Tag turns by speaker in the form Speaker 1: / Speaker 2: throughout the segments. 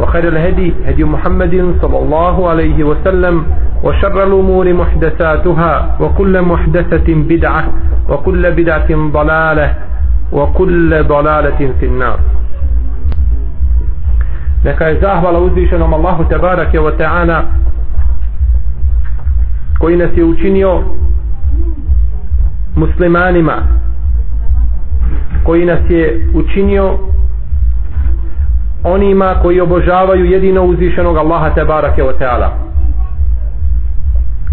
Speaker 1: وخير الهدي هدي محمد صلى الله عليه وسلم وشر الأمور محدثاتها وكل محدثة بدعة وكل بدعة ضلالة وكل ضلالة في النار. Neka je zahvala uzvišenom Allahu Tebarake wa ta'ala koji nas je učinio muslimanima koji nas je učinio onima koji obožavaju jedino uzvišenog Allaha Tebarake o ta'ala.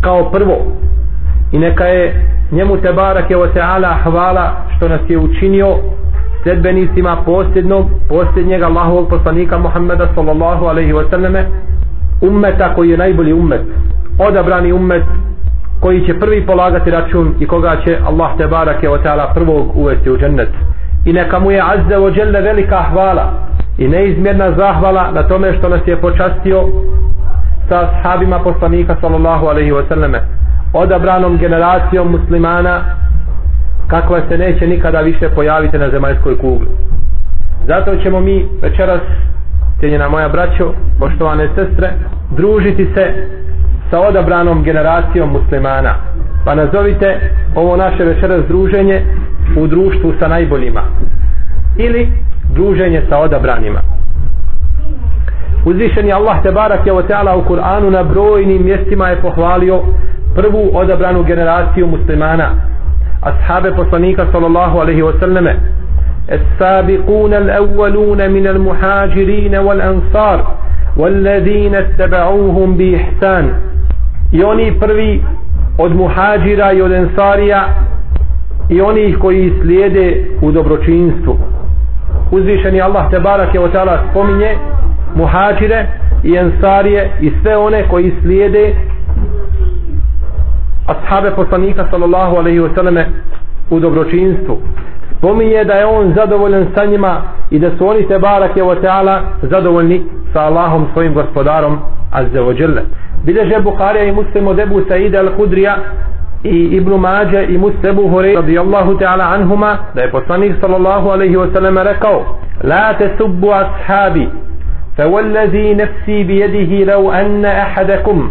Speaker 1: Kao prvo. I neka je njemu Tebarake o ta'ala hvala što nas je učinio sledbenicima posljednog, posljednjeg Allahovog poslanika Muhammeda sallallahu alaihi wa sallame ummeta koji je najbolji ummet odabrani ummet koji će prvi polagati račun i koga će Allah te barake o ta'ala prvog uvesti u džennet. I neka mu je azze o dželle velika hvala i neizmjerna zahvala na tome što nas je počastio sa sahabima poslanika sallallahu alaihi wasallame odabranom generacijom muslimana kakva se neće nikada više pojaviti na zemaljskoj kugli. Zato ćemo mi večeras, cijenjena moja braćo, poštovane sestre, družiti se sa odabranom generacijom muslimana. Pa nazovite ovo naše večeras druženje u društvu sa najboljima. Ili druženje sa odabranima. Uzvišen je Allah Tebarak je u Kur'anu na brojnim mjestima je pohvalio prvu odabranu generaciju muslimana أصحاب poslanika صلى الله عليه وسلم السابقون الأولون من المهاجرين والأنصار والذين اتبعوهم بإحسان يوني prvi od muhađira i od ensarija i onih koji slijede u dobročinstvu uzvišeni Allah te barak je o tala spominje muhađire i ensarije i sve one koji slijede ashabe poslanika sallallahu alaihi wasallam u dobročinstvu. Spominje da je on zadovoljan sa njima i da su oni te barake o ta'ala zadovoljni sa Allahom svojim gospodarom azze ođele jalla bileže Bukharija i muslim od Ebu Saida al-Hudrija i Ibnu Mađe i Mustebu Hore radijallahu ta'ala anhuma da je poslanik sallallahu alaihi wasallam rekao la te subbu ashabi فوالذي نفسي بيده لو أن أحدكم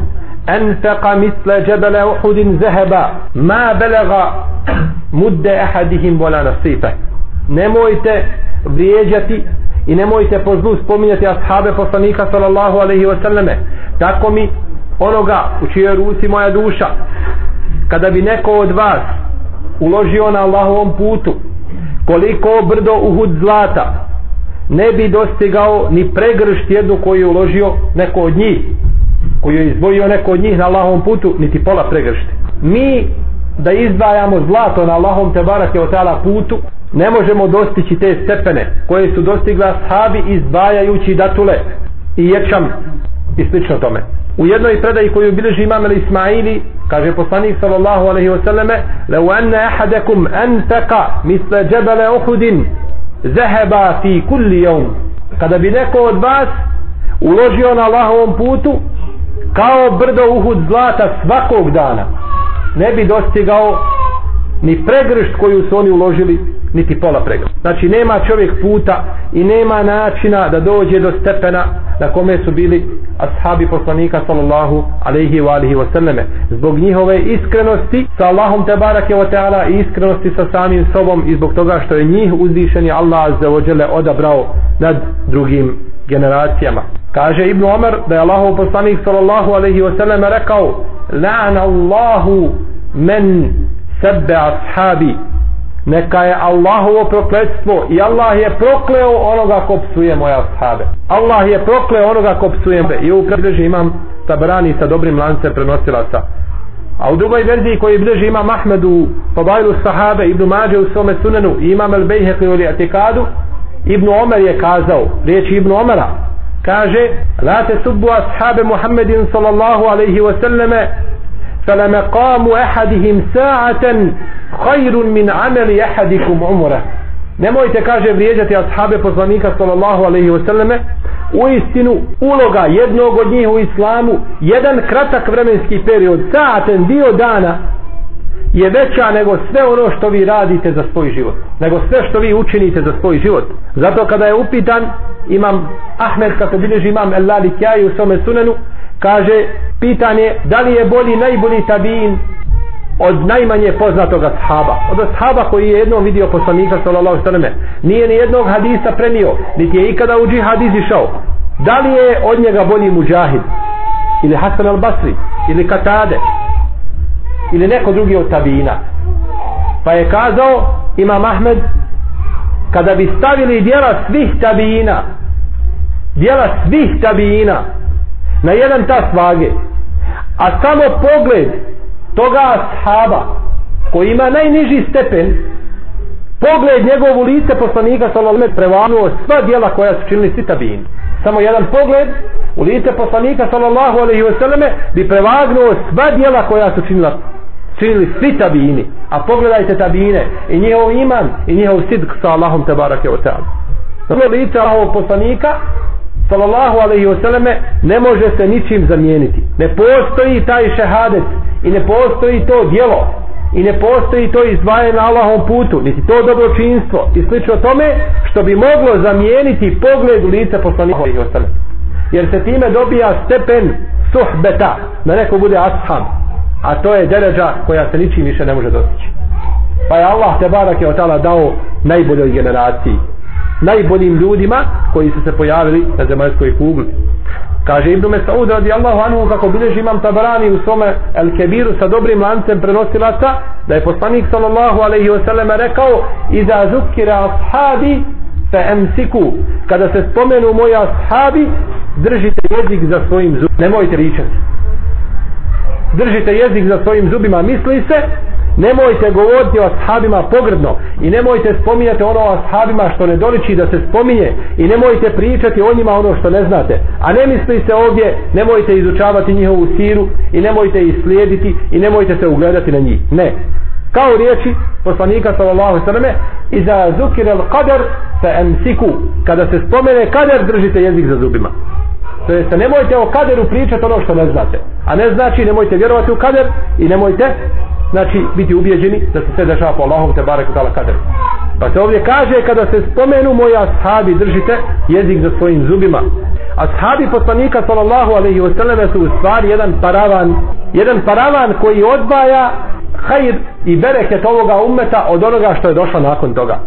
Speaker 1: أنفق مثل جبل أحد ذهبا ما بلغ مد أحدهم ولا نصيفه nemojte vrijeđati i nemojte po zlu spominjati ashabe poslanika sallallahu alaihi wa sallame tako mi onoga u čijoj ruci moja duša kada bi neko od vas uložio na Allahovom putu koliko brdo uhud zlata ne bi dostigao ni pregršt jednu koju je uložio neko od njih koju je izdvojio neko od njih na Allahovom putu, niti pola pregršte. Mi da izdvajamo zlato na Allahom te barake o tala putu, ne možemo dostići te stepene koje su dostigla sahabi izdvajajući datule i ječam i slično tome. U jednoj predaji koju bilježi imam ili Ismaili, kaže poslanik sallallahu alaihi wasallame, لو أن ahadakum أنفق مثل جبل أحد zeheba fi kulli يوم Kada bi neko od vas uložio na Allahovom putu kao brdo uhud zlata svakog dana ne bi dostigao ni pregršt koju su oni uložili niti pola pregršt znači nema čovjek puta i nema načina da dođe do stepena na kome su bili ashabi poslanika sallallahu alaihi wa alihi wasallame zbog njihove iskrenosti sa Allahom te barake wa ta'ala i iskrenosti sa samim sobom i zbog toga što je njih uzvišeni Allah azza wa jale odabrao nad drugim generacijama. Kaže Ibn Omer da je Allahov poslanik sallallahu alaihi wasallame rekao la'ana Allahu men sebe ashabi neka je Allahovo prokletstvo i Allah je prokleo onoga ko psuje moje ashabe Allah je prokleo onoga ko psuje i u bilježi imam tabrani sa dobrim lancem prenosilaca a u drugoj verziji koji bilježi imam Ahmedu Fadailu sahabe Ibnu Mađe u svome sunenu i imam El Bejheqi u Atikadu Ibnu Omer je kazao riječi Ibnu Omera kaže la te subbu ashabe Muhammedin sallallahu alaihi wasallame فلمقام أحدهم ساعة khairun min ameli ahadikum umura nemojte kaže vrijeđati ashabe poslanika sallallahu alaihi wasallame. U istinu uloga jednog od njih u islamu jedan kratak vremenski period saaten dio dana je veća nego sve ono što vi radite za svoj život. Nego sve što vi učinite za svoj život. Zato kada je upitan imam Ahmed kako bilježi imam Elali Kjaj u svome sunenu kaže pitanje da li je bolji najbolji tabin od najmanje poznatog ashaba od ashaba koji je jednom vidio poslanika sallallahu sallam nije ni jednog hadisa prenio niti je ikada u džihad izišao. Da li je od njega bolji muđahid ili Hasan al-Basri ili Katade ili neko drugi od tabina pa je kazao Imam Ahmed kada bi stavili dijela svih tabina dijela svih tabina na jedan tas vage a samo pogled toga ashaba koji ima najniži stepen pogled njegovu lice poslanika sallallahu prevanuo sva dijela koja su činili svi samo jedan pogled u lice poslanika sallallahu alejhi ve selleme bi prevagnuo sva dijela koja su činila činili svi tabini a pogledajte tabine i njihov iman i njihov sidk sa Allahom tebarake o ta'ala. Lice Allahovog poslanika sallallahu alaihi wasallame ne može se ničim zamijeniti. Ne postoji taj šehadet i ne postoji to djelo i ne postoji to izdvajanje na Allahom putu niti to dobročinstvo i slično tome što bi moglo zamijeniti pogled u lice poslanika alaihi wasallame jer se time dobija stepen suhbeta da neko bude ashab a to je deređa koja se ničim više ne može dostići. Pa je Allah te barak je od dao najboljoj generaciji najboljim ljudima koji su se pojavili na zemaljskoj kugli. Kaže Ibn Mesaud radijallahu anhu kako bileži imam tabarani u svome El Kebiru sa dobrim lancem prenosilaca da je poslanik sallallahu alaihi wasallam rekao Iza zukira ashabi fe emsiku kada se spomenu moji ashabi držite jezik za svojim zubima nemojte ričati držite jezik za svojim zubima misli se nemojte govoriti o ashabima pogrdno i nemojte spominjati ono o ashabima što ne doliči da se spominje i nemojte pričati o njima ono što ne znate. A ne misli se ovdje nemojte izučavati njihovu siru i nemojte ih slijediti i nemojte se ugledati na njih. Ne. Kao riječi poslanika sallallahu sallam iza zukir al qadar fa emsiku kada se spomene kader držite jezik za zubima. To jest nemojte o kaderu pričati ono što ne znate. A ne znači nemojte vjerovati u kader i nemojte znači biti ubijeđeni da se sve dešava po Allahom te barek utala kader pa se ovdje kaže kada se spomenu moji ashabi držite jezik za svojim zubima. Ashabi poslanika sallallahu alaihi wasallam su u stvari jedan paravan jedan paravan koji odbaja hajr i bereket ovoga ummeta od onoga što je došlo nakon toga.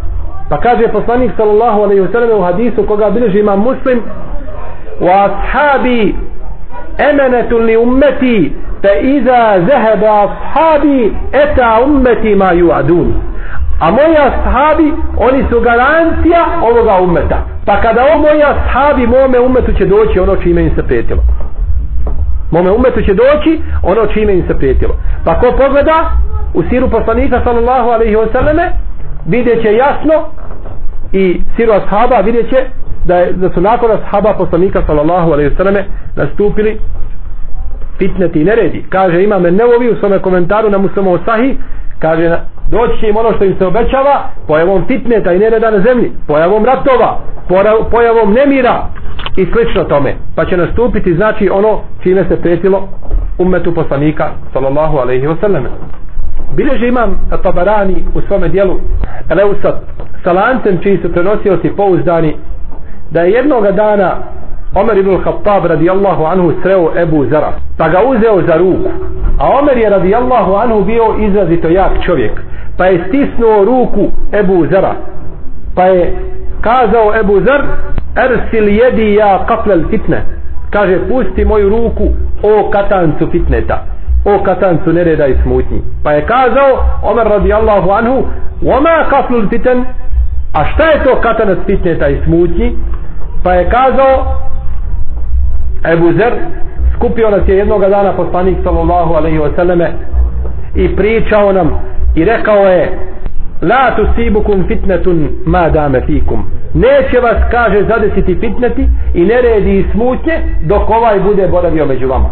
Speaker 1: Pa kaže poslanik sallallahu alaihi wasallam u hadisu koga bilježi imam muslim wa ashabi emenetu li ummeti fe iza zeheba ashabi eta ummeti ma juadun a moji ashabi oni su garancija ovoga ummeta. Pa kada ovo moji ashabi mome ummetu će doći ono čime im se prijetilo. Mome ummetu će doći ono čime im se prijetilo. Pa ko pogleda u siru poslanika sallallahu alaihi wa sallame vidjet će jasno i siru ashaba vidjet će da, je, da su nakon ashaba poslanika sallallahu alaihi wa sallame nastupili fitneti i neredi. Kaže imam nevovi u svome komentaru na muslimo sahi, kaže doći će im ono što im se obećava, pojavom fitneta i nereda na zemlji, pojavom ratova, pojavom nemira, i slično tome pa će nastupiti znači ono čime se pretilo umetu poslanika sallallahu alaihi wa sallam bilježi imam Tabarani u svome dijelu Eleusat sa lancem čiji su prenosioci pouzdani da je jednoga dana Omer ibn Khattab radijallahu anhu sreo Ebu Zara pa ga uzeo za ruku. A Omer je radijallahu anhu bio izrazito jak čovjek pa je stisnuo ruku Ebu Zara pa je kazao Ebu Zar ersil jedi ja kaplel fitne. Kaže pusti moju ruku o katancu fitneta o katancu nereda i smutnji. Pa je kazao Omer radijallahu anhu oma kaplel fiten. A šta je to katanac fitneta i smutnji? Pa je kazao Ebu Zer skupio nas je jednoga dana poslanik sallallahu alaihi wa sallame i pričao nam i rekao je la tusibukum fitnetun ma dame fikum. Neće vas kaže zadesiti fitneti i neredi i smutnje dok ovaj bude boravio među vama.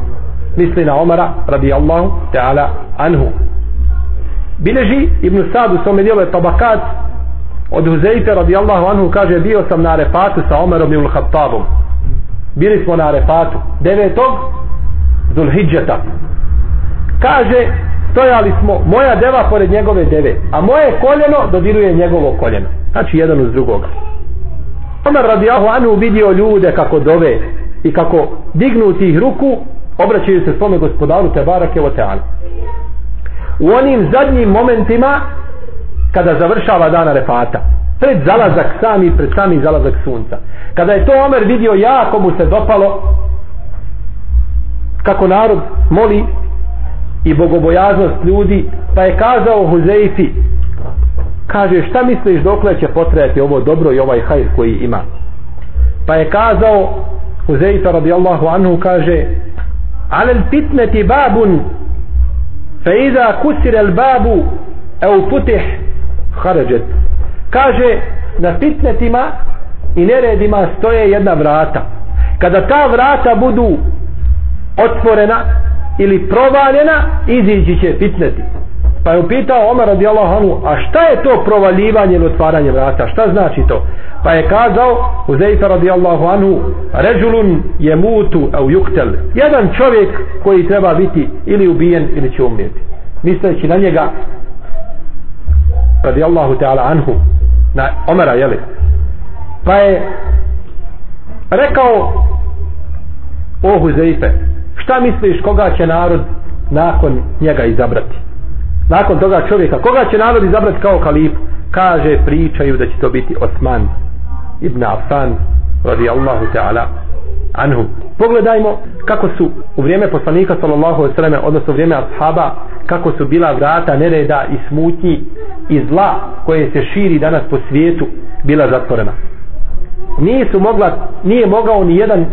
Speaker 1: Misli na Omara radijallahu ta'ala anhu. Bileži Ibn Sadu svome dijelo je tabakat od Huzeyfe radijallahu anhu kaže bio sam na refatu sa Omerom i Khattabom bili smo na Arefatu. devetog Zulhidžeta. Kaže stojali smo moja deva pored njegove deve a moje koljeno dodiruje njegovo koljeno. Znači jedan uz drugoga. Omer radijallahu anhu vidio ljude kako dove i kako dignuti ruku obraćaju se svome gospodaru te barake o teanu u onim zadnjim momentima kada završava dana refata pred zalazak sami pred sami zalazak sunca. Kada je to Omer vidio jako mu se dopalo kako narod moli i bogobojaznost ljudi pa je kazao Huzeifi kaže šta misliš dokle će potrajati ovo dobro i ovaj hajr koji ima? Pa je kazao Huzeifa radijallahu anhu kaže alel fitneti babun fa iza kusir el babu au putih haređet kaže na fitnetima i neredima stoje jedna vrata. Kada ta vrata budu otvorena ili provaljena izići će fitneti. Pa je upitao Omar radijallahu anhu a šta je to provaljivanje ili otvaranje vrata? Šta znači to? Pa je kazao Uzeifa radijallahu anhu ređulun je mutu au yuktel jedan čovjek koji treba biti ili ubijen ili će umrijeti. Misleći na njega radijallahu ta'ala anhu na Omera, jeli pa je rekao o Huzeife šta misliš koga će narod nakon njega izabrati? Nakon toga čovjeka koga će narod izabrati kao kalifu? Kaže pričaju da će to biti Osman ibn Affan radijallahu ta'ala anhu pogledajmo kako su u vrijeme poslanika sallallahu alejhi ve selleme odnosno u vrijeme ashaba kako su bila vrata nereda i smutnji i zla koje se širi danas po svijetu bila zatvorena. Nije su mogla nije mogao ni jedan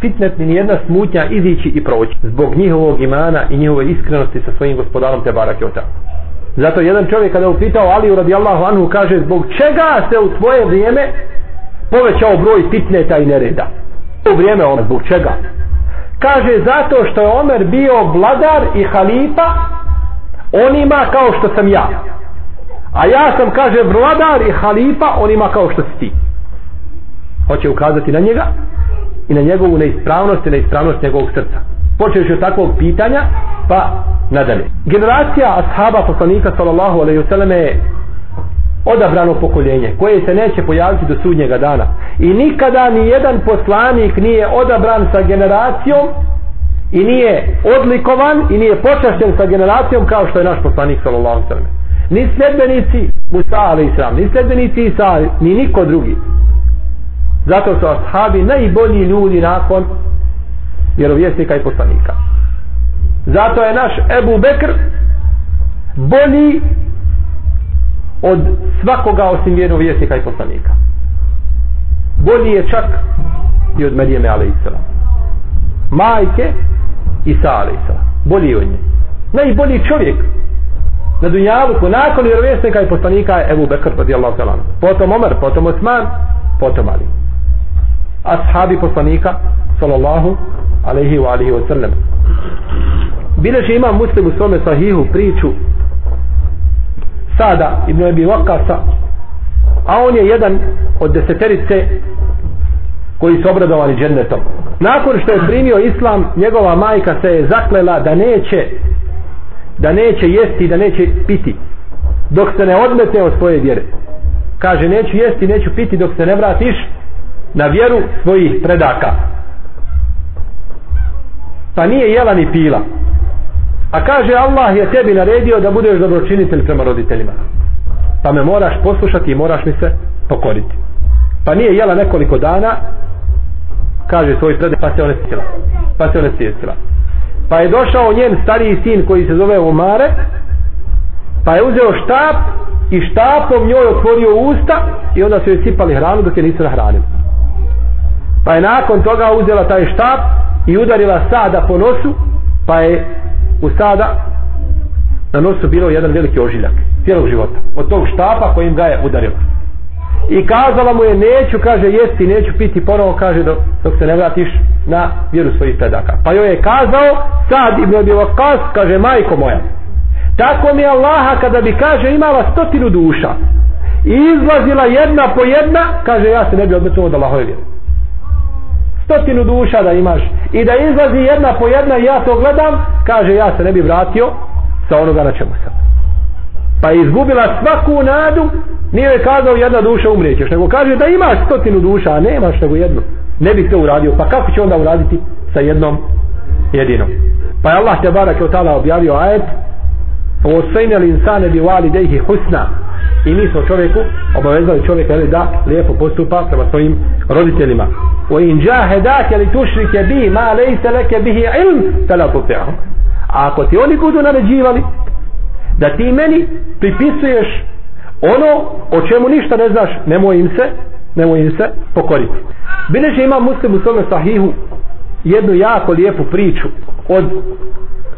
Speaker 1: fitnet ni jedna smutnja izići i proći zbog njihovog imana i njihove iskrenosti sa svojim gospodarom te barake ota zato jedan čovjek kada je upitao Aliju radijallahu anhu kaže zbog čega se u tvoje vrijeme povećao broj fitneta i nereda? U vrijeme Omer. zbog čega? Kaže zato što je Omer bio vladar i halifa onima kao što sam ja. A ja sam kaže vladar i halifa onima kao što si ti. Hoće ukazati na njega i na njegovu neispravnost i neispravnost njegovog srca. Počeš od takvog pitanja pa nadalje. Generacija ashaba poslanika sallallahu alaihi wasallam je odabrano pokoljenje koje se neće pojaviti do sudnjega dana i nikada ni jedan poslanik nije odabran sa generacijom i nije odlikovan i nije počašćen sa generacijom kao što je naš poslanik sallallahu alaihi wasallam ni sledbenici Musa alaihi sallam ni sledbenici Isa ni niko drugi. Zato su ashabi najbolji ljudi nakon vjerovjesnika i poslanika. Zato je naš Ebu Bekr bolji od svakoga osim vjerovjesnika i poslanika bolji je čak i od Marijeme alaihissalam majke Isa alaihissalam bolji od nje. Najbolji čovjek na Dunjavuku nakon vjerovjesnika i poslanika je Ebu Bekr radijallahu ta'ala. potom Omer, potom Osman potom Ali. Ashabi poslanika sallallahu alaihi wa alihi wa sallam. Bileže imam muslim u svome sahihu priču Sada ibn Abi Vakasa a on je jedan od deseterice koji su obradovani džennetom. Nakon što je primio islam, njegova majka se je zaklela da neće da neće jesti i da neće piti dok se ne odmete od svoje vjere. Kaže, neću jesti, neću piti dok se ne vratiš na vjeru svojih predaka. Pa nije jela ni pila. A kaže, Allah je tebi naredio da budeš dobročinitelj prema roditeljima. Pa me moraš poslušati i moraš mi se pokoriti. Pa nije jela nekoliko dana, kaže svoj predaj, pa se onestila. Pa se onestila. Pa je došao njen stariji sin koji se zove Umare, pa je uzeo štap i štapom njoj otvorio usta i onda su joj sipali hranu dok je nisu nahranili. Pa je nakon toga uzela taj štap i udarila sada po nosu, pa je u sada na nosu bilo jedan veliki ožiljak cijelog života. Od tog štapa kojim ga je udarila. I kazala mu je neću, kaže, jesti, neću piti, ponovo kaže dok, dok se ne vratiš na vjeru svojih predaka. Pa joj je kazao, sad ibn Abi Waqqas, kaže, majko moja, tako mi Allaha kada bi, kaže, imala stotinu duša i izlazila jedna po jedna, kaže, ja se ne bi odmetnuo od Allahove vjeru. Stotinu duša da imaš i da izlazi jedna po jedna i ja to gledam, kaže, ja se ne bi vratio sa onoga na čemu sam. Pa je izgubila svaku nadu nije je kazao jedna duša umrijećeš nego kaže da imaš stotinu duša a nemaš nego jednu. Ne bi to uradio pa kako će onda uraditi sa jednom jedinom? Pa je Allah te barak od tala objavio ajet o sejne li insane bi vali dejhi husna i mi smo čovjeku obavezali čovjeka da lijepo postupa prema svojim roditeljima. O in jahedake li tušrike bi ma lejse leke bihi ilm tala tuti'ahum a ako ti oni budu naređivali da ti meni pripisuješ ono o čemu ništa ne znaš nemoj im se nemoj im se pokoriti. Bileže ima muslim u svome sahihu jednu jako lijepu priču od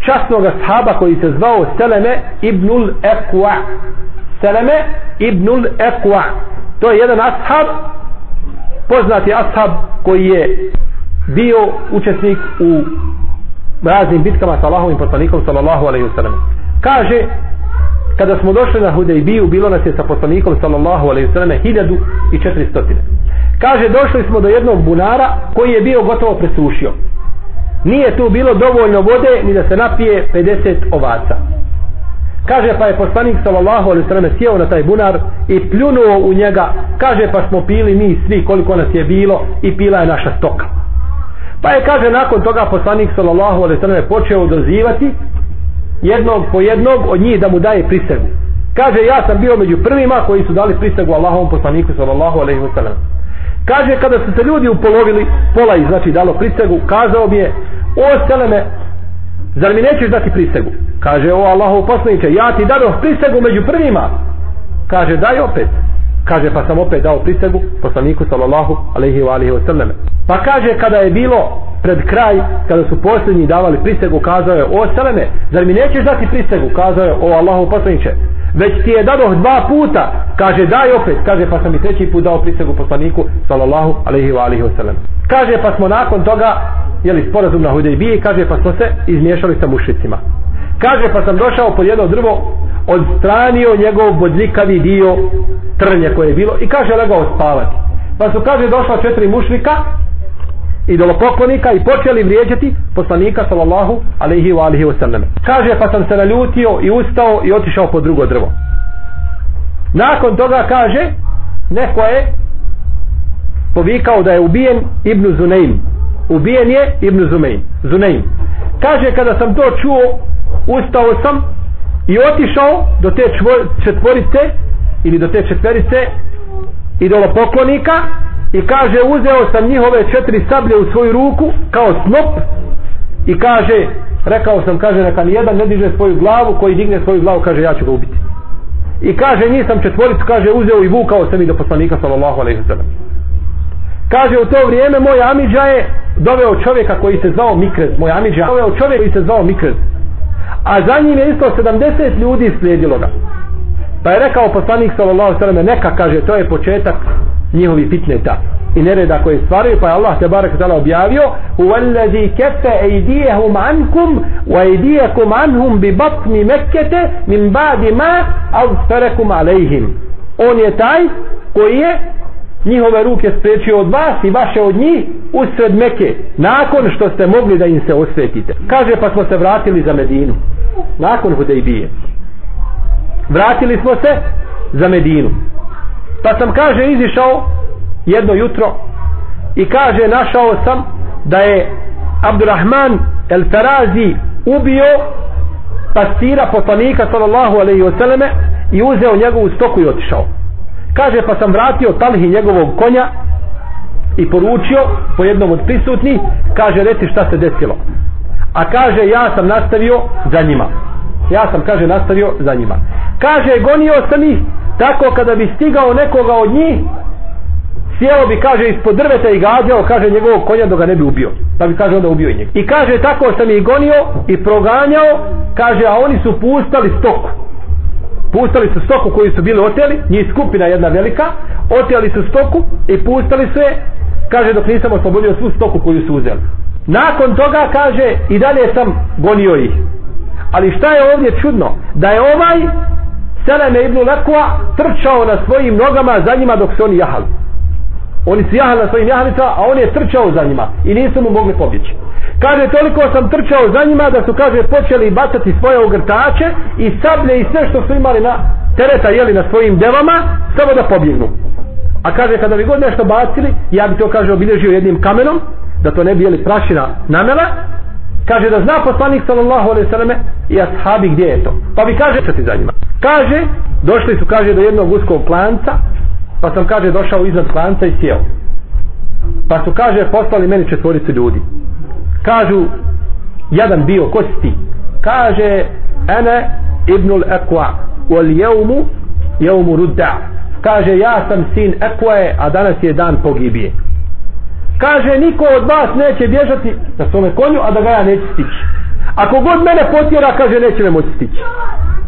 Speaker 1: časnog sahaba koji se zvao Seleme ibnul Ekwa Seleme ibnul Ekwa to je jedan ashab poznati ashab koji je bio učesnik u raznim bitkama sa Allahovim poslanikom sallallahu alaihi wasallam kaže kada smo došli na Hudejbiju, bilo nas je sa poslanikom sallallahu alaihi sallam hiljadu i četiristotine. Kaže, došli smo do jednog bunara koji je bio gotovo presušio. Nije tu bilo dovoljno vode ni da se napije 50 ovaca. Kaže, pa je poslanik sallallahu alaihi sallam sjeo na taj bunar i pljunuo u njega. Kaže, pa smo pili mi svi koliko nas je bilo i pila je naša stoka. Pa je, kaže, nakon toga poslanik sallallahu alaihi sallam počeo dozivati jednog po jednog od njih da mu daje prisegu. Kaže, ja sam bio među prvima koji su dali prisegu Allahovom poslaniku sallallahu alaihi ve sallam. Kaže, kada su se ljudi upolovili, pola ih znači dalo prisegu, kazao mi je, o seleme, zar mi nećeš dati prisegu? Kaže, o Allahov poslaniče, ja ti dao prisegu među prvima. Kaže, daj opet. Kaže, pa sam opet dao prisegu poslaniku sallallahu alaihi wa alihi wa. Pa kaže, kada je bilo pred kraj, kada su posljednji davali prisegu, kazao je, o Seleme, zar mi nećeš dati prisegu? Kazao je, o Allahu poslaniće, već ti je dao dva puta, kaže, daj opet, kaže, pa sam i treći put dao prisegu poslaniku, sallallahu alaihi wa alihi wasallam. Kaže, pa smo nakon toga, jeli, sporazum na Hudejbiji, kaže, pa smo se izmiješali sa mušicima. Kaže, pa sam došao pod jedno drvo, odstranio njegov bodljikavi dio trnje koje je bilo i kaže, legao spavati. Pa su, kaže, došla četiri mušlika, idolopoklonika i počeli vrijeđati poslanika sallallahu alaihi wa alihi wa sallam. Kaže pa sam se naljutio i ustao i otišao po drugo drvo. Nakon toga kaže neko je povikao da je ubijen Ibn Zuneim. Ubijen je Ibn Zuneim. Zuneim. Kaže kada sam to čuo ustao sam i otišao do te četvorice ili do te četverice idolopoklonika i kaže uzeo sam njihove četiri sablje u svoju ruku kao snop i kaže rekao sam kaže neka nijedan ne diže svoju glavu koji digne svoju glavu kaže ja ću ga ubiti. I kaže nisam četvoricu kaže uzeo i vukao sam i do poslanika sallallahu alaihi sallam. Kaže u to vrijeme moj Amidža je doveo čovjeka koji se zvao Mikrez moj Amidža doveo čovjeka koji se zvao Mikrez a za njim je isto 70 ljudi slijedilo ga. Pa je rekao poslanik sallallahu sallam neka kaže to je početak njihovi fitneta i nereda koje stvaraju pa je Allah te barek tala objavio uvallazi kefe ejdijehum ankum wa ejdijekum anhum bi batni mekkete min badi ma azferekum alejhim on je taj koji je njihove ruke spriječio od vas i vaše od njih usred meke nakon što ste mogli da im se osvetite. Kaže pa smo se vratili za Medinu. Nakon Hudejbije. Vratili smo se za Medinu. Pa sam kaže izišao jedno jutro i kaže našao sam da je Abdurrahman el Farazi ubio pastira poslanika sallallahu alaihi wasallame i uzeo njegovu stoku i otišao kaže pa sam vratio talhi njegovog konja i poručio po jednom od prisutnih kaže reci šta se desilo. A kaže ja sam nastavio za njima. Ja sam kaže nastavio za njima. Kaže gonio sam ih tako kada bi stigao nekoga od njih sjelo bi kaže ispod drveta i gađao kaže njegovog konja da ga ne bi ubio. Pa bi kaže onda ubio i njega. I kaže tako sam ih gonio i proganjao kaže a oni su pustali stoku pustali su stoku koju su bili oteli njih skupina jedna velika oteli su stoku i pustali su je kaže dok nisam oslobodio svu stoku koju su uzeli. Nakon toga kaže i dalje sam gonio ih. Ali šta je ovdje čudno? Da je ovaj Seleme ibn Lekua trčao na svojim nogama za njima dok su oni jahali. Oni su jahali na svojim jahalicama a on je trčao za njima i nisu mu mogli pobjeći kaže toliko sam trčao za njima da su kaže počeli bacati svoje ogrtače i sablje i sve što su imali na tereta jeli na svojim devama samo da pobjegnu. A kaže kada bi god nešto bacili ja bi to kaže obilježio jednim kamenom da to ne bi jeli prašina namela. Kaže da zna poslanik sallallahu alaihi sallame i ashabi gdje je to. Pa bi kaže čati za njima. Kaže došli su kaže do jednog uskog klanca pa sam kaže došao iznad klanca i sjeo. Pa su kaže poslali meni četvoricu ljudi kažu jedan bio ko si ti? Kaže ene ibnul ekwa wal jevmu jevmu rudda. Kaže ja sam sin ekwae a danas je dan pogibije. Kaže niko od vas neće bježati na svome konju a da ga ja neće stići. Ako god mene potjera kaže neće me moći stići.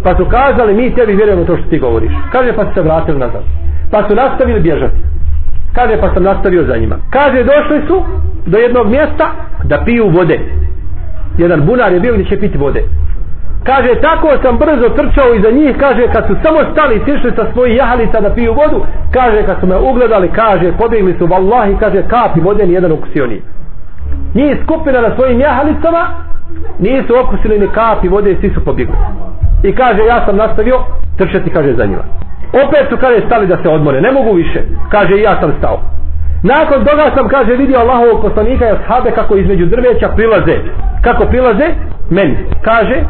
Speaker 1: Pa su kazali mi tebi vjerujemo to što ti govoriš. Kaže pa su se vratili nazad. Pa su nastavili bježati kaže pa sam nastavio za njima. Kaže došli su do jednog mjesta da piju vode. Jedan bunar je bio gdje će piti vode. Kaže tako sam brzo trčao iza njih. Kaže kad su samo stali sišli sa svojih jahalica da piju vodu. Kaže kad su me ugledali kaže pobjegli su vallahi kaže kapi vode ni jedan ukusio nije. Njih skupina na svojim jahalicama nisu okusili ni kapi vode i svi su pobjegli. I kaže ja sam nastavio trčati kaže za njima opet su kaže stali da se odmore. Ne mogu više. Kaže ja sam stao. Nakon toga sam kaže vidio Allahovog poslanika i ashabe kako između drveća prilaze. Kako prilaze? Meni. Kaže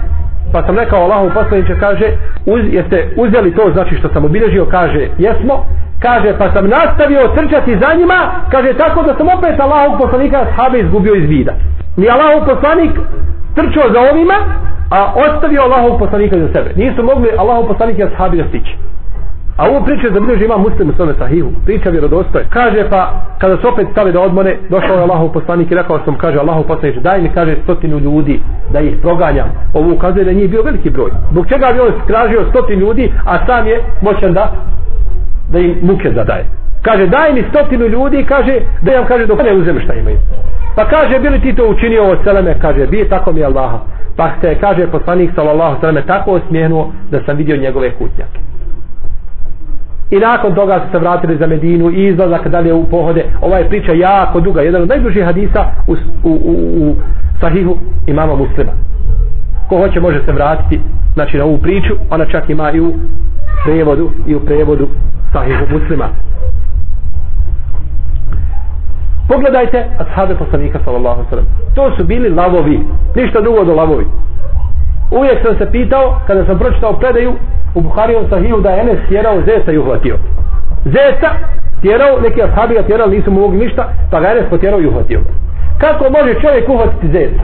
Speaker 1: pa sam rekao Allahov poslaniče kaže uz, jeste uzeli to znači što sam obilježio? Kaže jesmo. Kaže pa sam nastavio trčati za njima. Kaže tako da sam opet Allahov poslanika ashabe izgubio iz vida. Ni Allahov poslanik trčao za ovima a ostavio Allahov poslanika za sebe. Nisu mogli Allahov poslanik i ashabi da stići. A ovo priča za bliži ima muslim u svome sahihu. Priča vjerodostoje. Kaže pa, kada se opet stali da odmone, došao je Allahov poslanik i rekao sam, kaže Allahov poslanik, daj mi, kaže, stotinu ljudi da ih proganjam. Ovo ukazuje da nije bio veliki broj. Zbog čega bi on skražio stotin ljudi, a sam je moćan da, da im muke zadaje. Kaže, daj mi stotinu ljudi, kaže, da jam, kaže, dok ne uzem šta imaju. Pa kaže, bili ti to učinio od seleme, kaže, bi tako mi Allaha. Pa se, kaže, poslanik, sallallahu sallam, tako osmijenuo da sam vidio njegove kutnjake i nakon toga su se vratili za Medinu i izlazak dalje u pohode. Ova je priča jako duga jedan od najdužih hadisa u, u, u, u sahihu imama muslima. Ko hoće može se vratiti znači na ovu priču ona čak ima i u prevodu i u prevodu sahihu muslima. Pogledajte ashabe poslanika sallallahu sallam. To su bili lavovi ništa drugo do lavovi. Uvijek sam se pitao kada sam pročitao predaju u Buharijevom sahiju da je Enes tjerao zeca i uhvatio. Zeca tjerao, neki ashabi ga tjerao, nisu mu mogli ništa, pa ga Enes potjerao i uhvatio. Kako može čovjek uhvatiti Zeta?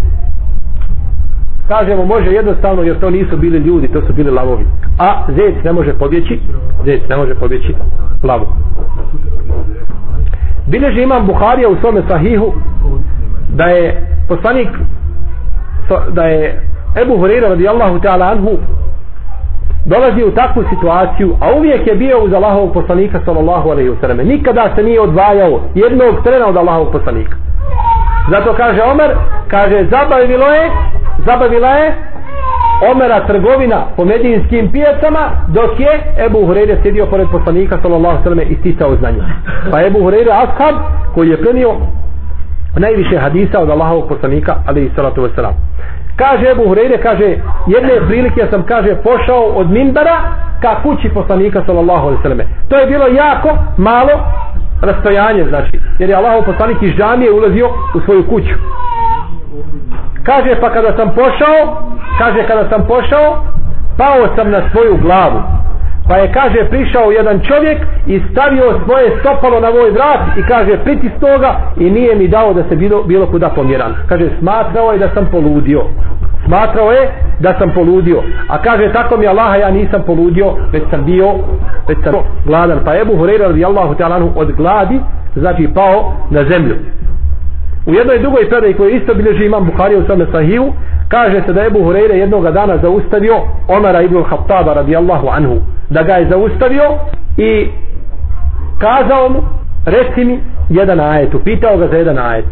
Speaker 1: Kažemo, može jednostavno, jer to nisu bili ljudi, to su bili lavovi. A zec ne može pobjeći, zec ne može pobjeći lavu. Bileži imam Buharija u svome sahihu da je poslanik da je Ebu Hurira radijallahu ta'ala anhu dolazi u takvu situaciju, a uvijek je bio uz Allahovog poslanika sallallahu alaihi wasallam. Nikada se nije odvajao jednog trena od Allahovog poslanika. Zato kaže Omer, kaže zabavilo je, zabavila je Omera trgovina po medijinskim pijacama dok je Ebu Hureyre sjedio pored poslanika sallallahu sallam i sticao znanje pa Ebu Hureyre ashab koji je prenio najviše hadisa od Allahovog poslanika alaihi salatu wasalam kaže Ebu Hureyre kaže jedne prilike sam kaže pošao od Mimbara ka kući poslanika sallallahu alaihi sallam to je bilo jako malo rastojanje znači jer je Allahov poslanik iz džamije ulazio u svoju kuću. Kaže pa kada sam pošao kaže kada sam pošao pao sam na svoju glavu pa je kaže prišao jedan čovjek i stavio svoje stopalo na moj vrat i kaže pritisnuo ga i nije mi dao da se bilo, bilo kuda pomjeran kaže smatrao je da sam poludio. Smatrao je da sam poludio. A kaže tako mi Allaha ja nisam poludio već sam bio već sam gladan. Pa Ebu Hureyre radijallahu ta'ala od gladi znači pao na zemlju u jednoj drugoj predaji koju isto bilježi imam Buharija u svome sahiju kaže se da je Ebu Hureyre jednog dana zaustavio Omara ibn Khattaba radijallahu anhu. Da ga je zaustavio i kazao mu reci mi jedan ajet. Upitao ga za jedan ajet.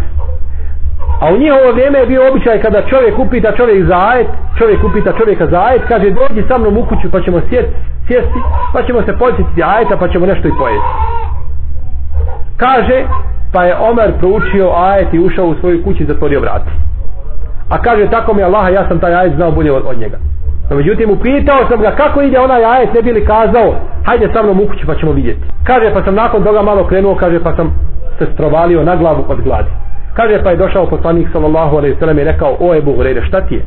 Speaker 1: A u njihovo vrijeme je bio običaj kada čovjek upita čovjek za ajet čovjek upita čovjeka za ajet kaže dođi sa mnom u kuću pa ćemo sjeti, sjesti pa ćemo se podsjetiti ajeta pa ćemo nešto i pojesti kaže pa je Omer proučio ajet i ušao u svoju kuću i zatvorio vrati a kaže tako mi Allaha, ja sam taj ajet znao bolje od, od njega. No međutim upitao sam ga kako ide onaj ajet ne bili kazao hajde sa mnom u kuću pa ćemo vidjeti. Kaže pa sam nakon toga malo krenuo kaže pa sam se strovalio na glavu od gladi. Kaže pa je došao poslanik sallallahu alejhi ve sellem i rekao o Ebu Hureyre, šta ti je?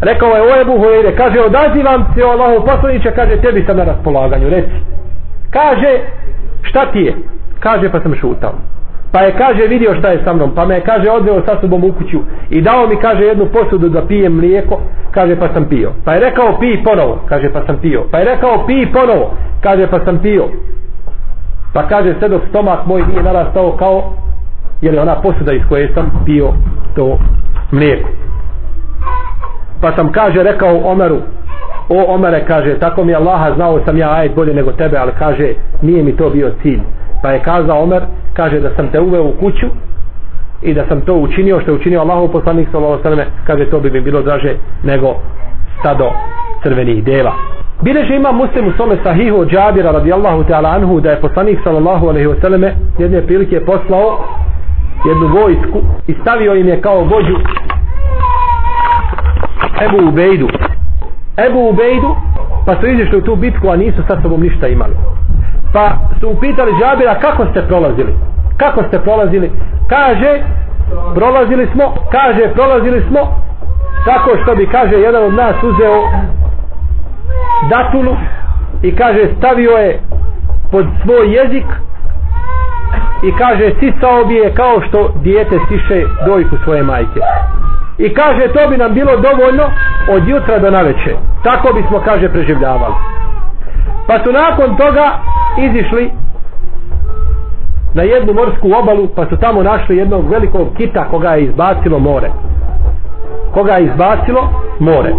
Speaker 1: Rekao je o Ebu Hureyre, kaže odazivam se o Allahu poslanice kaže tebi sam na raspolaganju reci. Kaže šta ti je? Kaže pa sam šutao. Pa je kaže vidio šta je sa mnom pa me kaže odveo sa sobom u kuću i dao mi kaže jednu posudu da pijem mlijeko kaže pa sam pio. Pa je rekao pi ponovo. Kaže pa sam pio. Pa je rekao pi ponovo. Kaže pa sam pio. Pa kaže sve dok stomak moj nije narastao kao je li ona posuda iz koje sam pio to mlijeko. Pa sam kaže rekao Omeru o Omere kaže tako mi Allaha znao sam ja ajet bolje nego tebe ali kaže nije mi to bio cilj pa je kazao Omer kaže da sam te uveo u kuću i da sam to učinio što je učinio Allahov poslanik sallallahu alejhi ve kaže to bi mi bilo draže nego stado crvenih deva Bileže ima muslim u svome sahihu od Džabira radijallahu ta'ala anhu da je poslanik sallallahu alaihi wa sallame jedne prilike poslao jednu vojsku i stavio im je kao vođu Ebu Ubejdu. Ebu Ubejdu pa su izišli u tu bitku a nisu sa sobom ništa imali pa su upitali Džabira kako ste prolazili? Kako ste prolazili? Kaže prolazili smo kaže prolazili smo tako što bi kaže jedan od nas uzeo datulu i kaže stavio je pod svoj jezik i kaže sisao bi je kao što dijete siše dojku svoje majke. I kaže to bi nam bilo dovoljno od jutra do naveče tako bismo kaže preživljavali pa su nakon toga izišli na jednu morsku obalu pa su tamo našli jednog velikog kita koga je izbacilo more. Koga je izbacilo more.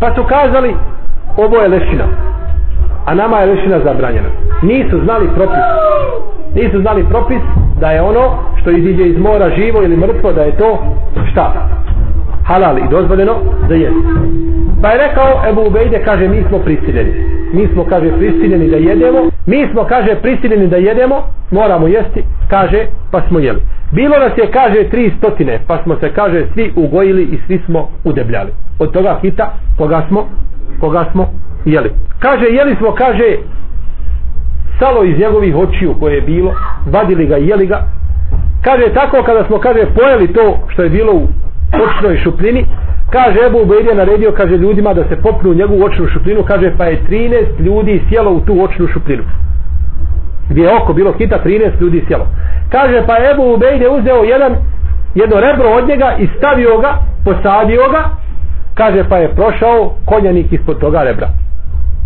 Speaker 1: Pa su kazali ovo je lešina a nama je lešina zabranjena. Nisu znali propis. Nisu znali propis da je ono što iziđe iz mora živo ili mrtvo da je to šta? Halal i dozvoljeno da jeste pa je rekao Ebu Ubejde kaže mi smo prisiljeni. Mi smo kaže prisiljeni da jedemo. Mi smo kaže prisiljeni da jedemo. Moramo jesti kaže pa smo jeli. Bilo nas je kaže tri stotine pa smo se kaže svi ugojili i svi smo udebljali. Od toga hita koga smo koga smo jeli. Kaže jeli smo kaže salo iz njegovih očiju koje je bilo vadili ga i jeli ga. Kaže tako kada smo kaže pojeli to što je bilo u očnoj šupljini kaže Ebu Ubejd je naredio kaže ljudima da se popnu u njegovu očnu šupljinu. Kaže pa je 13 ljudi sjelo u tu očnu šupljinu. Gdje je oko bilo hita 13 ljudi sjelo. Kaže pa Ebu Ubejd je uzeo jedan jedno rebro od njega i stavio ga posadio ga. Kaže pa je prošao konjanik ispod toga rebra.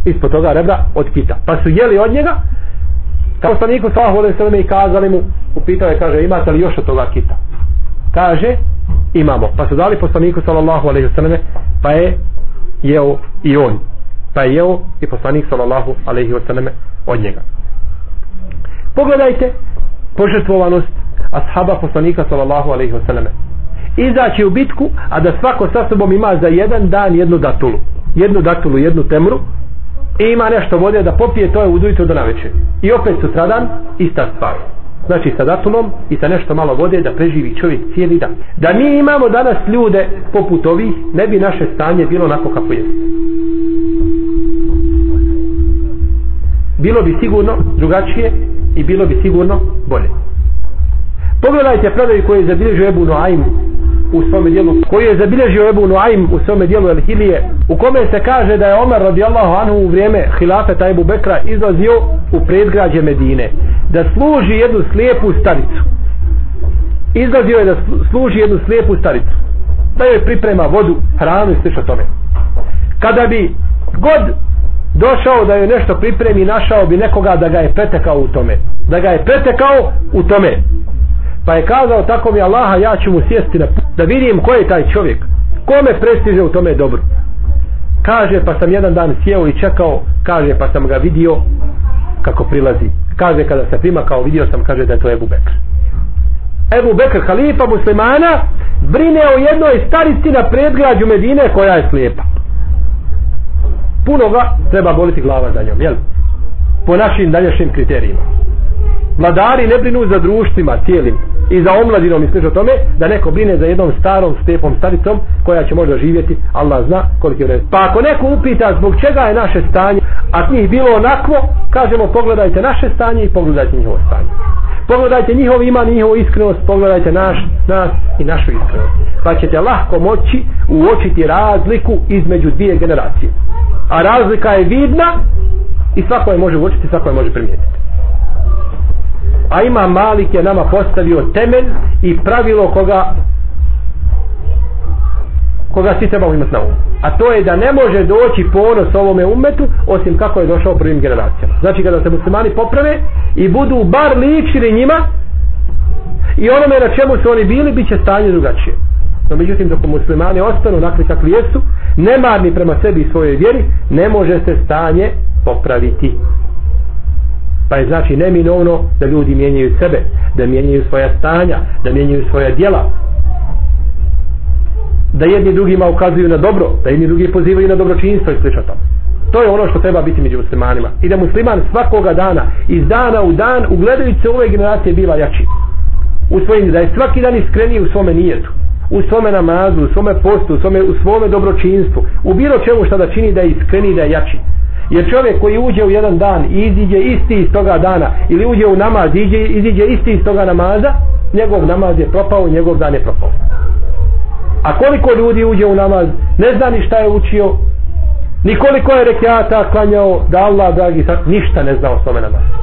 Speaker 1: Ispod toga rebra od kita. Pa su jeli od njega. Kao staniku sallahu alaihi i kazali mu upitao je kaže imate li još od toga kita? Kaže imamo. Pa su dali poslaniku sallallahu alaihi wasallam pa je jeo i on. Pa je jeo i poslanik sallallahu alaihi wasallam od njega. Pogledajte požrtvovanost ashaba poslanika sallallahu alaihi wasallam izaći u bitku a da svako sa sobom ima za jedan dan jednu datulu. Jednu datulu, jednu temru. I ima nešto vode da popije to je udujutro do naveče i opet sutradan ista stvar znači sa datumom i sa nešto malo vode da preživi čovjek cijeli dan. Da mi imamo danas ljude poput ovih ne bi naše stanje bilo onako kako je. Bilo bi sigurno drugačije i bilo bi sigurno bolje. Pogledajte predaju koje je zabilježio Ebu Noaim u svome dijelu koji je zabilježio Ebu Nuaym u svome dijelu El Hilije u kome se kaže da je Omer radijallahu anhu u vrijeme hilafeta Ebu Bekra izlazio u predgrađe Medine da služi jednu slijepu staricu. Izlazio je da služi jednu slijepu staricu da joj priprema vodu, hranu i slično tome. Kada bi god došao da joj nešto pripremi našao bi nekoga da ga je pretekao u tome da ga je pretekao u tome pa je kazao tako mi Allaha ja ću mu sjesti na da vidim ko je taj čovjek. Kome prestiže u tome dobro kaže pa sam jedan dan sjeo i čekao kaže pa sam ga vidio kako prilazi. Kaže kada se prima kao vidio sam kaže da je to Ebu Bekr. Ebu Bekr halifa muslimana brine o jednoj starici na predgrađu Medine koja je slijepa. Puno ga treba boliti glava za njom jel? po našim dalješnjim kriterijima. Vladari ne brinu za društvima cijelim i za omladinom i slično tome da neko brine za jednom starom stepom staricom koja će možda živjeti Allah zna koliko je vreme pa ako neko upita zbog čega je naše stanje a njih bilo onako kažemo pogledajte naše stanje i pogledajte njihovo stanje. Pogledajte njihov iman i njihovu iskrenost pogledajte naš, nas i našu iskrenost. Pa ćete lahko moći uočiti razliku između dvije generacije. A razlika je vidna i svako je može uočiti svako je može primijetiti a ima Malik je nama postavio temelj i pravilo koga koga svi trebamo imati na umu. A to je da ne može doći ponos ovome umetu osim kako je došao prvim generacijama. Znači kada se muslimani poprave i budu bar ličili njima i onome na čemu su oni bili bit će stanje drugačije. No međutim dok muslimani ostanu nakli kakvi jesu nemarni prema sebi i svojoj vjeri ne može se stanje popraviti pa je znači neminovno da ljudi mijenjaju sebe da mijenjaju svoja stanja da mijenjaju svoja djela. Da jedni drugima ukazuju na dobro da jedni drugi pozivaju na dobročinstvo i slično tome to je ono što treba biti među muslimanima. I da musliman svakoga dana iz dana u dan ugledajući se ove generacije bila jači. U svojim da je svaki dan iskreniji u svome nijetu u svome namazu, u svome postu, u svome, u svome dobročinstvu, u bilo čemu što da čini da je iskreniji, da je jači. Jer čovjek koji uđe u jedan dan i iziđe isti iz toga dana ili uđe u namaz i iziđe, iziđe isti iz toga namaza, njegov namaz je propao njegov dan je propao. A koliko ljudi uđe u namaz, ne zna ni šta je učio, ni koliko je rekiata klanjao, da Allah, dragi, ništa ne zna o svome namazu.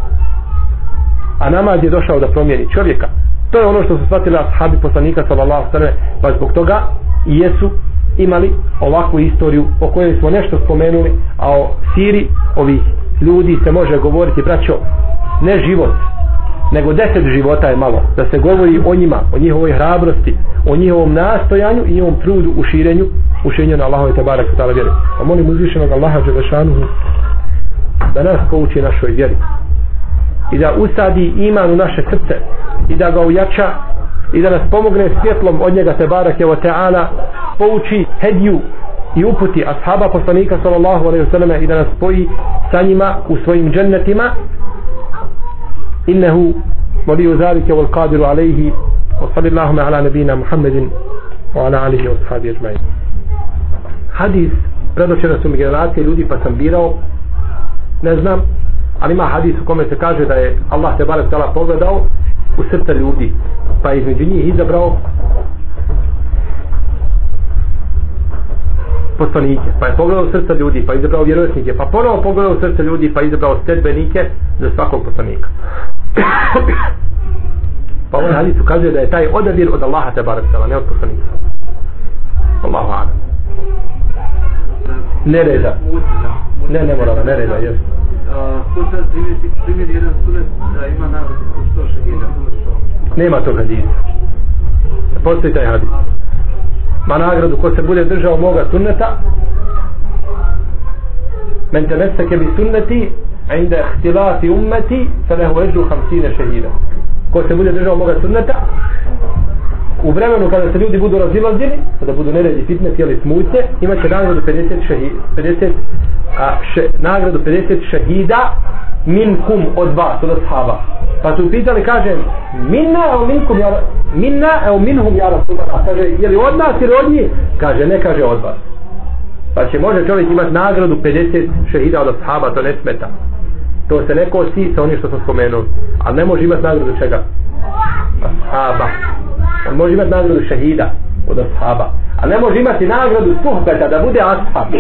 Speaker 1: A namaz je došao da promijeni čovjeka. To je ono što su shvatili ashabi poslanika sallallahu sallam, pa zbog toga jesu imali ovakvu istoriju o kojoj smo nešto spomenuli, a o siri ovih ljudi se može govoriti, braćo, ne život, nego deset života je malo, da se govori o njima, o njihovoj hrabrosti, o njihovom nastojanju i njihovom trudu u širenju, u širenju na Allahove tabara kutala vjeri. A molim uzvišenog Allaha Đelešanuhu da nas pouči našoj vjeri i da usadi iman u naše srce i da ga ujača i da nas pomogne svjetlom od njega te barak je ta'ala pouči hedju i uputi ashaba poslanika sallallahu alaihi wasallam i da nas spoji sa njima u svojim džennetima. Innehu moliju zalike wal qadiru alaihi wa sallallahu ala nabina muhammedin wa ala alihi wa sahabi ajma'in. Hadis predoćena su mi generacije ljudi pa sam birao. Ne znam ali ima hadis u kome se kaže da je Allah te barak tala pogledao u srca ljudi pa je između njih izabrao poslanike pa je pogledao srca ljudi pa je izabrao vjerovjesnike pa ponovo pogledao srca ljudi pa je izabrao sredbenike za svakog poslanika. Pa ovaj hadis ukazuje da je taj odabir od Allaha te barakala, ne od poslanika. Allahu ana ne reda ne ne morala ne reda jesu ko sad primjeri, primjeri jedan sunet da ima nagradu što šehida nema tog hadisa. Postoji taj hadis. Ma nagradu ko se bude držao moga sunneta men te meseke bi sunneti inda ihtilati ummeti fa lehu ežu hamsine šehida. Ko se bude držao moga sunneta u vremenu kada se ljudi budu razilazili, kada budu neredi fitne, tijeli smutnje, imat će nagradu 50 šehida, 50, a, še, nagradu 50 šehida min kum od vas, od ashaba. Pa su pitali, kaže, minna evo minkum, ja, minna evo minhum, ja Rasulallah. Kaže, je li od nas ili od njih? Kaže, ne kaže od vas. Pa će može čovjek imati nagradu 50 šehida od ashaba, to ne smeta. To se ne kosi sa onim što sam spomenuo. Ali ne može imati nagradu čega? Ashaba. On može imati nagradu šehida od ashaba. A ne može imati nagradu suhbeta da bude ashab.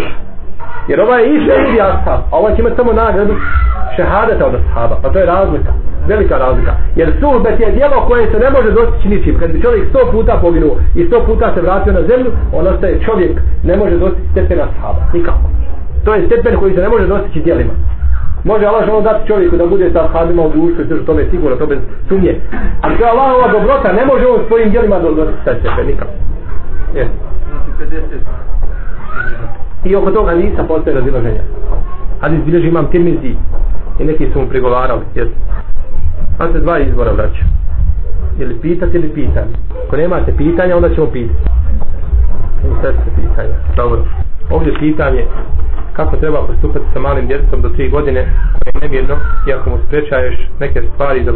Speaker 1: Jer ovaj je i šehid i ashab. A ovaj će imati samo nagradu šehadeta od ashaba. Pa to je razlika. Velika razlika. Jer suhbet je dijelo koje se ne može dostići ničim. Kad bi čovjek sto puta poginuo i sto puta se vratio na zemlju, on ostaje čovjek ne može dostići stepen ashaba. Nikako. To je stepen koji se ne može dostići dijelima. Može Allah želom dati čovjeku da bude sa ashabima u društvu i to je sigurno, to bez sumnje. A to je Allahova dobrota, ne može on svojim djelima do, do sve sebe, nikako. Yes. I oko toga nisa postoje razilaženja. Hadis bilježi imam tirmizi i neki su mu prigovarali. Yes. Pa se dva izbora vraća. Ili pitati ili pitanje. Ako nemate pitanja, onda ćemo pitati. I sve se pitanja. Dobro. Ovdje pitanje kako treba postupati sa malim djetetom do 3 godine koje je nemirno i ako mu sprečaješ neke stvari i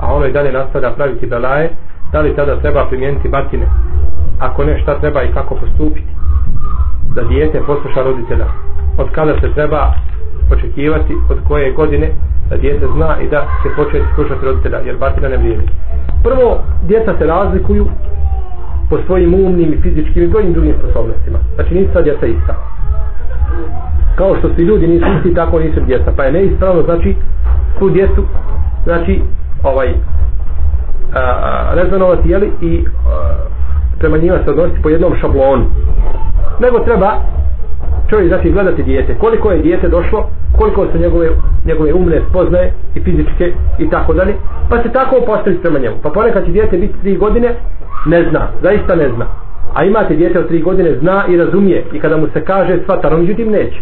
Speaker 1: a ono i dalje nastavlja praviti belaje da li tada treba primijeniti batine? Ako ne šta treba i kako postupiti? Da dijete posluša roditelja. Od kada se treba očekivati od koje godine da dijete zna i da se početi slušati roditelja jer batina ne vrijedi. Prvo djeca se razlikuju po svojim umnim i fizičkim i brojnim drugim sposobnostima. Znači nisu sad djeca ista kao što svi ljudi nisu isti tako nisu djeca. Pa je neispravno znači tu djecu znači ovaj rezonovati jeli i a, prema njima se odnositi po jednom šablonu. Nego treba čovjek znači gledati dijete. Koliko je dijete došlo koliko su njegove, njegove umne spoznaje i fizičke i tako dalje. Pa se tako postaviti prema njemu. Pa ponekad će dijete biti tri godine ne zna, zaista ne zna. A imate dijete od tri godine zna i razumije. I kada mu se kaže svata, on međutim neće.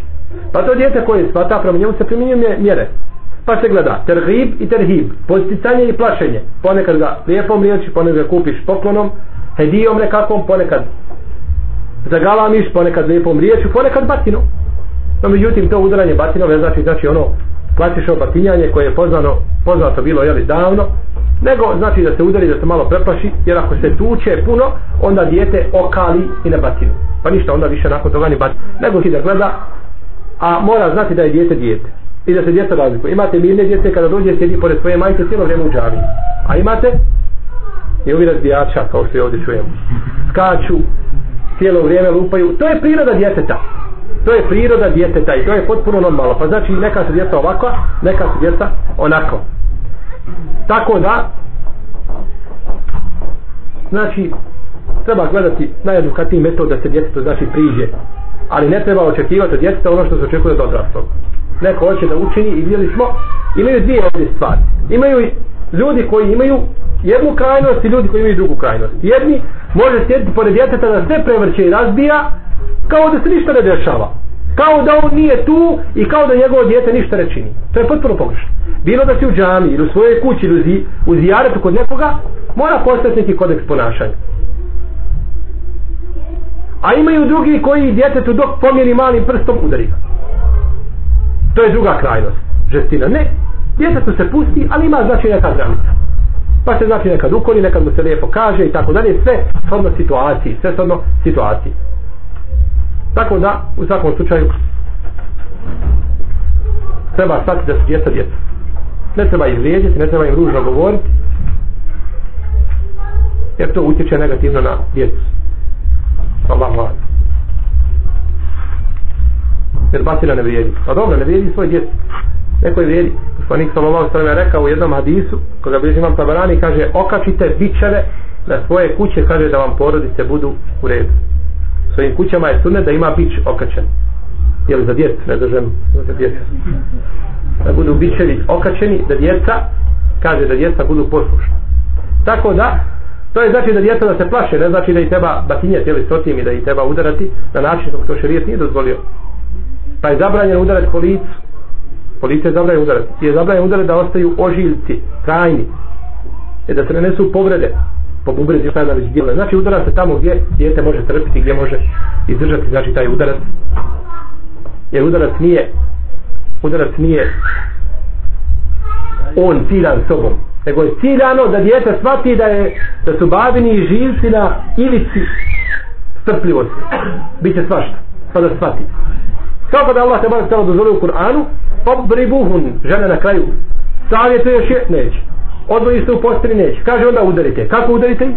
Speaker 1: Pa to dijete koje svata prema njemu se primjenjuje mjere. Pa se gleda terhib i terhib. Posticanje i plašenje. Ponekad ga lijepom riječi ponekad ga kupiš poklonom hedijom nekakvom ponekad zagalamiš ponekad lijepom riječu ponekad batinom no međutim to udaranje batinove znači znači ono klasično batinjanje koje je poznano poznato bilo jeli davno nego znači da se udari da se malo preplaši jer ako se tuče puno onda dijete okali i na batinu. Pa ništa onda više nakon toga ni batinu nego ti da gleda a mora znati da je dijete dijete. I da se djeca razlikuje. Imate mirne djece kada dođe sjedi pored svoje majke cijelo vrijeme u džavi. A imate i ovi razbijača kao što je ovdje čujemo? Skaču cijelo vrijeme lupaju. To je priroda djeteta. To je priroda djeteta i to je potpuno normalno. Pa znači neka su djeca ovako neka su djeca onako. Tako da znači treba gledati najedukatniji metod da se djeteto znači priđe. Ali ne treba očekivati od djeteta ono što se očekuje od odrastog neko hoće da učini i vidjeli smo imaju dvije ovdje stvari. Imaju ljudi koji imaju jednu krajnost i ljudi koji imaju drugu krajnost. Jedni može sjediti pored djeteta da sve prevrće i razbija kao da se ništa ne dešava. Kao da on nije tu i kao da njegovo djete ništa ne čini. To je potpuno pogrešno. Bilo da si u džami ili u svojoj kući ili u zijaretu kod nekoga mora postati neki kodeks ponašanja. A imaju drugi koji djetetu dok pomjeri malim prstom udari ga. To je druga krajnost. Žestina ne djetetu se pusti ali ima znači neka granica. Pa se znači nekad ukoli, nekad mu se lijepo kaže i tako dalje. Sve shodno situaciji sve shodno situaciji tako da u svakom slučaju treba stati da su djeca djeca. Ne treba ih vrijeđati ne treba im ružno govoriti jer to utječe negativno na djecu. Allah Allah jer batina ne vrijedi. Pa dobro ne vrijedi svoj djeci nekoj vjeri. poslanik sallallahu sallam je rekao u jednom hadisu koga bi imam tabarani kaže okačite bičeve na svoje kuće kaže da vam porodice budu u redu. Svojim kućama je sunet da ima bić okačen. Jel za djecu? Ne za ženu za djecu. Da budu bičevi okačeni da djeca kaže da djeca budu poslušna. tako da to je znači da djeca da se plaše ne znači da i treba batinjati ili sotim i da i treba udarati na način kako to šerijet nije dozvolio. Pa je zabranjeno udarati po licu Policija licu je udarac. udarati je zabranjeno udarac da ostaju ožiljci trajni. I da se ne nesu povrede po bubrezi šta već djela znači udara se tamo gdje dijete može trpiti gdje može izdržati znači taj udarac. Jer udarac nije udarac nije on ciljan sobom nego je ciljano da dijete shvati da je da su babini i živci na ivici strpljivosti. Biće svašta pa da shvati. Kako da Allah te bar stalo u Kur'anu? Obribuhun žene na kraju. Savjete je neće. Odvoji se u posteli neće. Kaže onda udarite. Kako udarite?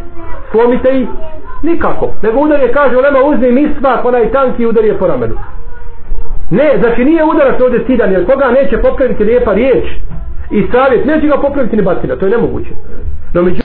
Speaker 1: Slomite ih nikako. Nego udarje kaže ulema uzmi misvak onaj tanki udar je po ramenu. Ne znači nije udarac ovdje stidan jer koga neće popraviti lijepa riječ i savjet neće ga popraviti ni batina. To je nemoguće. No među